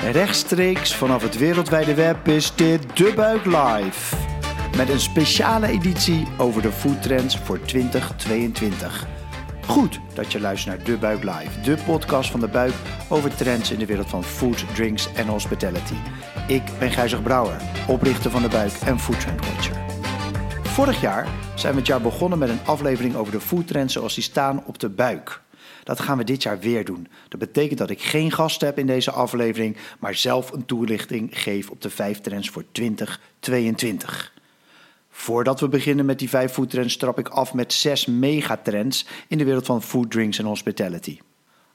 Rechtstreeks vanaf het wereldwijde web is dit De Buik Live. Met een speciale editie over de foodtrends voor 2022. Goed dat je luistert naar De Buik Live, de podcast van De Buik over trends in de wereld van food, drinks en hospitality. Ik ben Gijzig Brouwer, oprichter van De Buik en Food Trend Watcher. Vorig jaar zijn we het jaar begonnen met een aflevering over de foodtrends zoals die staan op de buik. Dat gaan we dit jaar weer doen. Dat betekent dat ik geen gast heb in deze aflevering, maar zelf een toelichting geef op de vijf trends voor 2022. Voordat we beginnen met die vijf foodtrends, trap ik af met zes megatrends in de wereld van food, drinks en hospitality.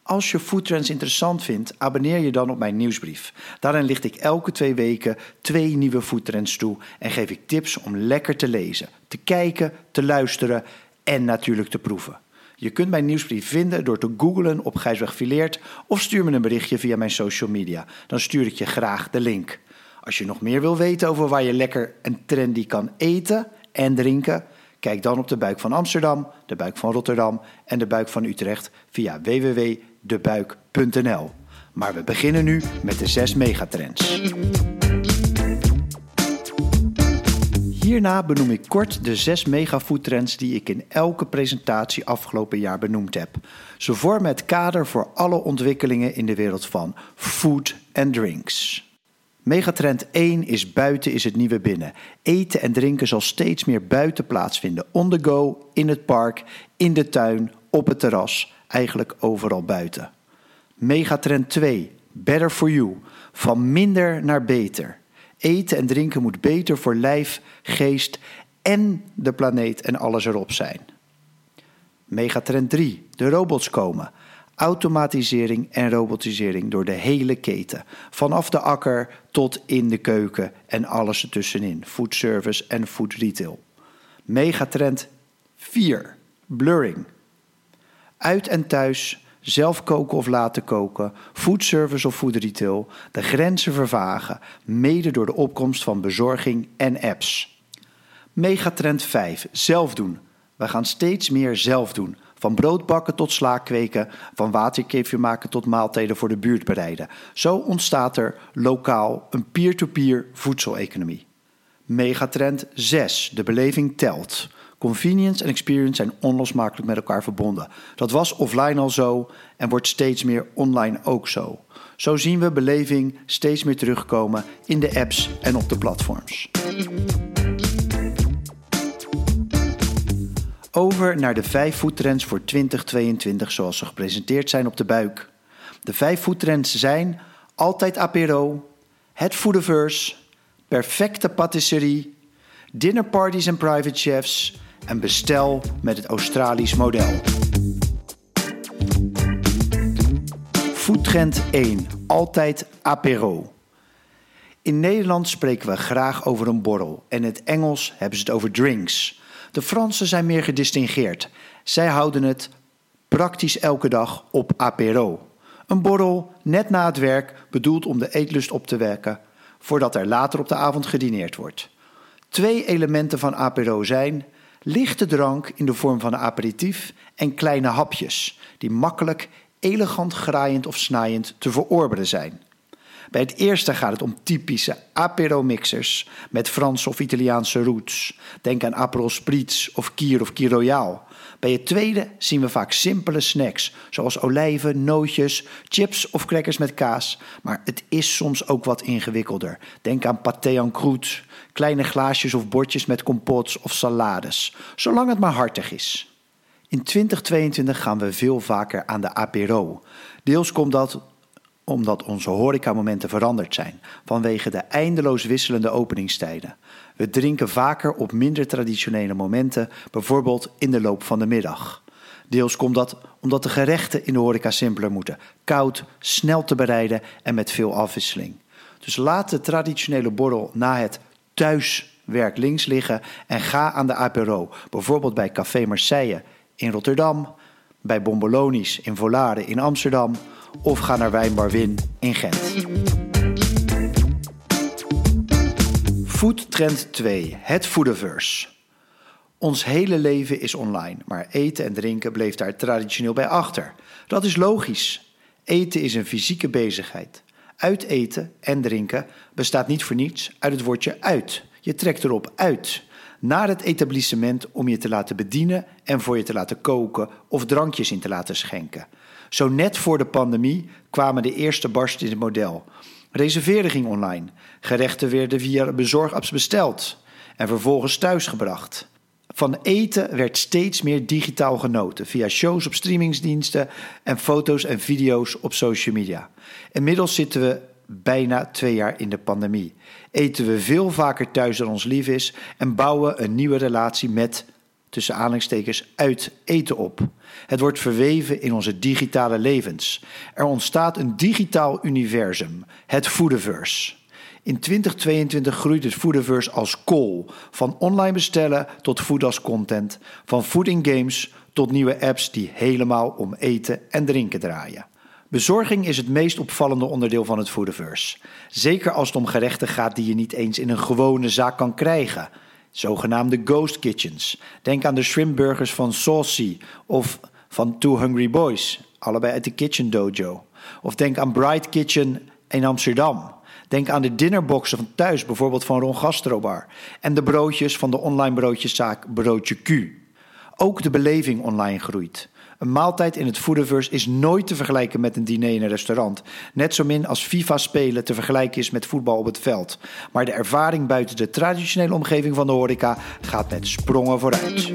Als je foodtrends interessant vindt, abonneer je dan op mijn nieuwsbrief. Daarin licht ik elke twee weken twee nieuwe foodtrends toe en geef ik tips om lekker te lezen, te kijken, te luisteren en natuurlijk te proeven. Je kunt mijn nieuwsbrief vinden door te googlen op Gijsweg Fileert of stuur me een berichtje via mijn social media. Dan stuur ik je graag de link. Als je nog meer wil weten over waar je lekker en trendy kan eten en drinken, kijk dan op de buik van Amsterdam, de buik van Rotterdam en de buik van Utrecht via www.debuik.nl. Maar we beginnen nu met de zes megatrends. Hierna benoem ik kort de zes megafoodtrends die ik in elke presentatie afgelopen jaar benoemd heb. Ze vormen het kader voor alle ontwikkelingen in de wereld van food en drinks. Megatrend 1 is buiten is het nieuwe binnen. Eten en drinken zal steeds meer buiten plaatsvinden. On the go, in het park, in de tuin, op het terras, eigenlijk overal buiten. Megatrend 2, better for you. Van minder naar beter. Eten en drinken moet beter voor lijf, geest en de planeet en alles erop zijn. Megatrend 3, de robots komen automatisering en robotisering door de hele keten. Vanaf de akker tot in de keuken en alles ertussenin. Food service en food retail. Megatrend 4. Blurring. Uit en thuis, zelf koken of laten koken, food service of food retail, de grenzen vervagen, mede door de opkomst van bezorging en apps. Megatrend 5. Zelf doen. We gaan steeds meer zelf doen. Van brood bakken tot sla kweken, van waterkefje maken tot maaltijden voor de buurt bereiden. Zo ontstaat er lokaal een peer-to-peer voedseleconomie. Megatrend 6. De beleving telt. Convenience en experience zijn onlosmakelijk met elkaar verbonden. Dat was offline al zo en wordt steeds meer online ook zo. Zo zien we beleving steeds meer terugkomen in de apps en op de platforms. Over naar de vijf foodtrends voor 2022 zoals ze gepresenteerd zijn op de buik. De vijf foodtrends zijn altijd apero, het foodiverse, perfecte patisserie, dinnerparties en private chefs en bestel met het Australisch model. Foodtrend 1. Altijd apero. In Nederland spreken we graag over een borrel en in het Engels hebben ze het over drinks. De Fransen zijn meer gedistingeerd. Zij houden het praktisch elke dag op apéro. Een borrel net na het werk bedoeld om de eetlust op te wekken voordat er later op de avond gedineerd wordt. Twee elementen van apéro zijn lichte drank in de vorm van een aperitief en kleine hapjes die makkelijk, elegant graaiend of snaaiend te verorberen zijn. Bij het eerste gaat het om typische apero-mixers met Franse of Italiaanse roots. Denk aan Aperol Spritz of Kier of Kier Royal. Bij het tweede zien we vaak simpele snacks, zoals olijven, nootjes, chips of crackers met kaas. Maar het is soms ook wat ingewikkelder. Denk aan pâté en croûte, kleine glaasjes of bordjes met compots of salades, zolang het maar hartig is. In 2022 gaan we veel vaker aan de apero. Deels komt dat omdat onze horecamomenten veranderd zijn vanwege de eindeloos wisselende openingstijden. We drinken vaker op minder traditionele momenten, bijvoorbeeld in de loop van de middag. Deels komt dat omdat de gerechten in de horeca simpeler moeten, koud, snel te bereiden en met veel afwisseling. Dus laat de traditionele borrel na het thuiswerk links liggen en ga aan de apero, bijvoorbeeld bij Café Marseille in Rotterdam, bij Bombolonis in Volare in Amsterdam of ga naar Wijnbar Win in Gent. Food Trend 2, het foodiverse. Ons hele leven is online, maar eten en drinken bleef daar traditioneel bij achter. Dat is logisch. Eten is een fysieke bezigheid. Uit eten en drinken bestaat niet voor niets uit het woordje uit. Je trekt erop uit naar het etablissement om je te laten bedienen en voor je te laten koken of drankjes in te laten schenken. Zo net voor de pandemie kwamen de eerste barsten in het model. Reserveren ging online. Gerechten werden via bezorgapps besteld en vervolgens thuisgebracht. Van eten werd steeds meer digitaal genoten via shows op streamingsdiensten en foto's en video's op social media. Inmiddels zitten we bijna twee jaar in de pandemie. Eten we veel vaker thuis dan ons lief is en bouwen een nieuwe relatie met, tussen aanhalingstekens, uit eten op. Het wordt verweven in onze digitale levens. Er ontstaat een digitaal universum, het Foodiverse. In 2022 groeit het Foodiverse als kool. Van online bestellen tot food als content. Van food in games tot nieuwe apps die helemaal om eten en drinken draaien. Bezorging is het meest opvallende onderdeel van het Foodiverse. Zeker als het om gerechten gaat die je niet eens in een gewone zaak kan krijgen. Zogenaamde ghost kitchens. Denk aan de shrimpburgers van Saucy of van Two Hungry Boys, allebei uit de Kitchen Dojo. Of denk aan Bright Kitchen in Amsterdam. Denk aan de dinnerboxen van thuis, bijvoorbeeld van Ron Gastrobar. En de broodjes van de online broodjeszaak Broodje Q. Ook de beleving online groeit. Een maaltijd in het Foodiverse is nooit te vergelijken met een diner in een restaurant. Net zo min als FIFA-spelen te vergelijken is met voetbal op het veld. Maar de ervaring buiten de traditionele omgeving van de horeca gaat met sprongen vooruit.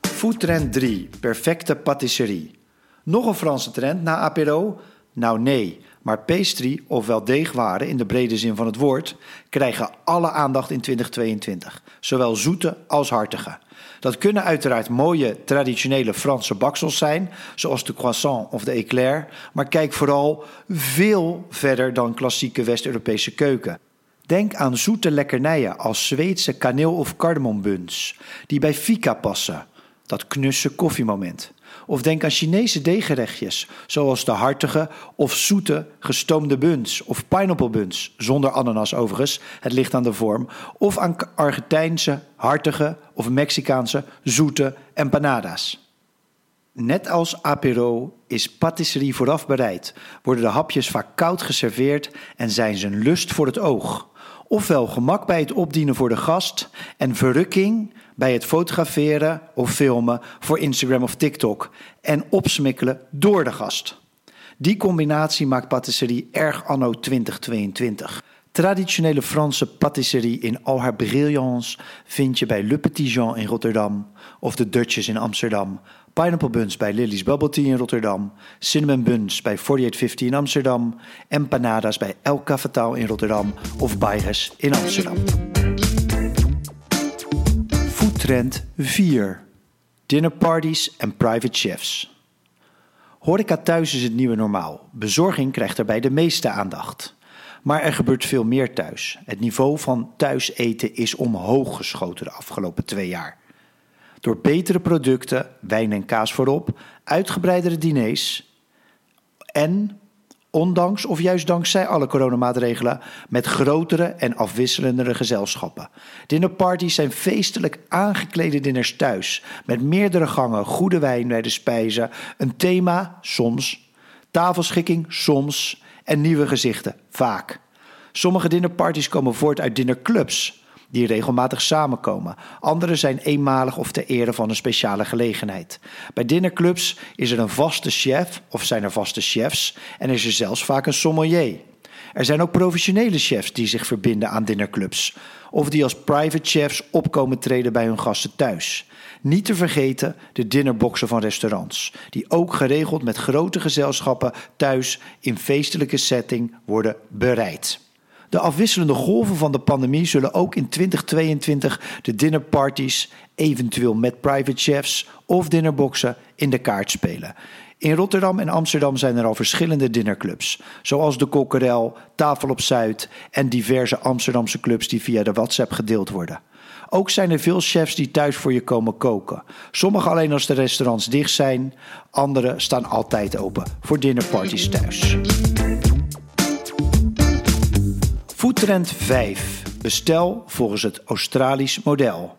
Foodtrend 3. Perfecte patisserie. Nog een Franse trend na apéro? Nou nee, maar pastry, ofwel deegwaren in de brede zin van het woord, krijgen alle aandacht in 2022. Zowel zoete als hartige. Dat kunnen uiteraard mooie traditionele Franse baksels zijn, zoals de croissant of de éclair, maar kijk vooral veel verder dan klassieke West-Europese keuken. Denk aan zoete lekkernijen als Zweedse kaneel- of cardamombuns, die bij fika passen, dat knusse koffiemoment. Of denk aan Chinese deeggerechtjes, zoals de hartige of zoete gestoomde buns of pineapple buns, zonder ananas overigens, het ligt aan de vorm. Of aan Argentijnse hartige of Mexicaanse zoete empanadas. Net als apéro is patisserie vooraf bereid, worden de hapjes vaak koud geserveerd en zijn ze een lust voor het oog. Ofwel gemak bij het opdienen voor de gast en verrukking bij het fotograferen of filmen voor Instagram of TikTok en opsmikkelen door de gast. Die combinatie maakt patisserie erg anno 2022. Traditionele Franse patisserie in al haar brilliance vind je bij Le Petit Jean in Rotterdam of de Dutchess in Amsterdam, pineapple buns bij Lily's Bubble Tea in Rotterdam, cinnamon buns bij 4850 in Amsterdam, empanadas bij El Cafetal in Rotterdam of Baires in Amsterdam. Foodtrend 4. Dinnerparties en private chefs. Horeca thuis is het nieuwe normaal. Bezorging krijgt daarbij de meeste aandacht. Maar er gebeurt veel meer thuis. Het niveau van thuis eten is omhoog geschoten de afgelopen twee jaar. Door betere producten, wijn en kaas voorop, uitgebreidere diners en Ondanks of juist dankzij alle coronamaatregelen met grotere en afwisselendere gezelschappen. Dinnerparties zijn feestelijk aangeklede dinners thuis. Met meerdere gangen, goede wijn bij de spijzen, een thema soms, tafelschikking soms en nieuwe gezichten vaak. Sommige dinnerparties komen voort uit dinnerclubs die regelmatig samenkomen. Andere zijn eenmalig of ter ere van een speciale gelegenheid. Bij dinnerclubs is er een vaste chef of zijn er vaste chefs en is er zelfs vaak een sommelier. Er zijn ook professionele chefs die zich verbinden aan dinnerclubs of die als private chefs opkomen treden bij hun gasten thuis. Niet te vergeten de dinnerboxen van restaurants, die ook geregeld met grote gezelschappen thuis in feestelijke setting worden bereid. De afwisselende golven van de pandemie zullen ook in 2022 de dinnerparties, eventueel met private chefs of dinnerboxen, in de kaart spelen. In Rotterdam en Amsterdam zijn er al verschillende dinnerclubs, zoals de Kokkerel, Tafel op Zuid en diverse Amsterdamse clubs die via de WhatsApp gedeeld worden. Ook zijn er veel chefs die thuis voor je komen koken. Sommige alleen als de restaurants dicht zijn, andere staan altijd open voor dinnerparties thuis. Foodtrend 5. Bestel volgens het Australisch model.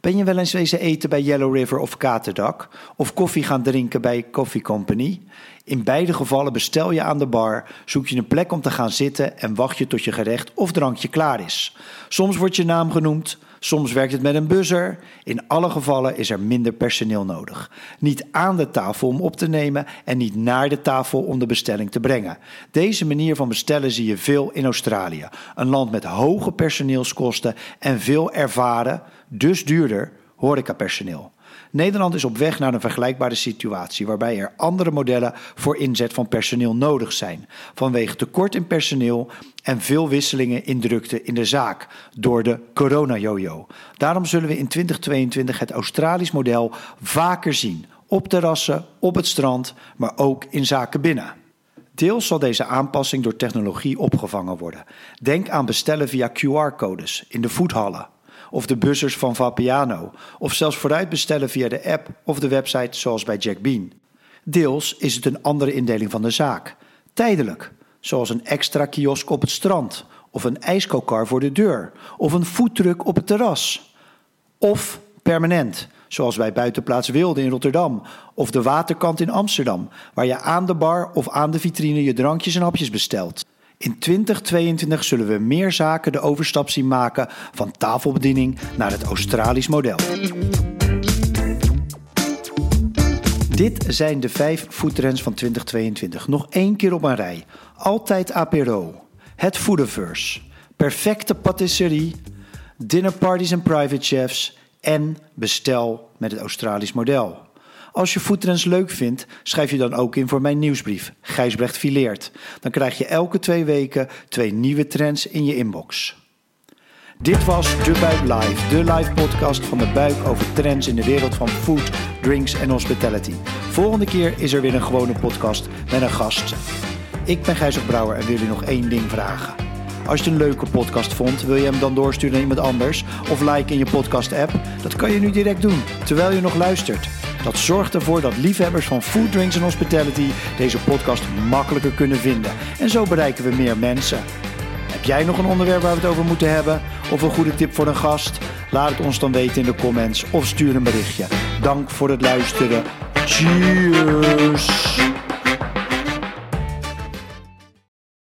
Ben je wel eens wezen eten bij Yellow River of Katerdak? Of koffie gaan drinken bij Coffee Company? In beide gevallen bestel je aan de bar, zoek je een plek om te gaan zitten en wacht je tot je gerecht of drankje klaar is. Soms wordt je naam genoemd, soms werkt het met een buzzer. In alle gevallen is er minder personeel nodig. Niet aan de tafel om op te nemen en niet naar de tafel om de bestelling te brengen. Deze manier van bestellen zie je veel in Australië, een land met hoge personeelskosten en veel ervaren, dus duurder, horecapersoneel. Nederland is op weg naar een vergelijkbare situatie waarbij er andere modellen voor inzet van personeel nodig zijn, vanwege tekort in personeel en veel wisselingen in drukte in de zaak door de corona-jojo. Daarom zullen we in 2022 het Australisch model vaker zien, op terrassen, op het strand, maar ook in zaken binnen. Deels zal deze aanpassing door technologie opgevangen worden. Denk aan bestellen via QR-codes in de voethallen of de buzzers van Vapiano, of zelfs vooruit bestellen via de app of de website zoals bij Jack Bean. Deels is het een andere indeling van de zaak. Tijdelijk, zoals een extra kiosk op het strand, of een ijskokar voor de deur, of een foodtruck op het terras. Of permanent, zoals bij Buitenplaats Wilde in Rotterdam, of de Waterkant in Amsterdam, waar je aan de bar of aan de vitrine je drankjes en hapjes bestelt. In 2022 zullen we meer zaken de overstap zien maken van tafelbediening naar het Australisch model. Dit zijn de vijf foodtrends van 2022. Nog één keer op een rij. Altijd apero. Het Foodiverse. Perfecte patisserie. Dinnerparties en private chefs. En bestel met het Australisch model. Als je foodtrends leuk vindt, schrijf je dan ook in voor mijn nieuwsbrief, Gijsbrecht Fileert. Dan krijg je elke twee weken twee nieuwe trends in je inbox. Dit was De Buik Live, de live podcast van De Buik over trends in de wereld van food, drinks en hospitality. Volgende keer is er weer een gewone podcast met een gast. Ik ben Gijs Brouwer en wil jullie nog één ding vragen. Als je een leuke podcast vond, wil je hem dan doorsturen naar iemand anders of like in je podcast app? Dat kan je nu direct doen, terwijl je nog luistert. Dat zorgt ervoor dat liefhebbers van food, drinks en hospitality deze podcast makkelijker kunnen vinden. En zo bereiken we meer mensen. Heb jij nog een onderwerp waar we het over moeten hebben? Of een goede tip voor een gast? Laat het ons dan weten in de comments of stuur een berichtje. Dank voor het luisteren. Cheers!